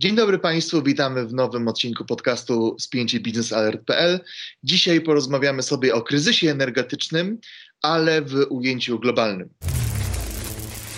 Dzień dobry Państwu, witamy w nowym odcinku podcastu spięcie biznesalert.pl. Dzisiaj porozmawiamy sobie o kryzysie energetycznym, ale w ujęciu globalnym.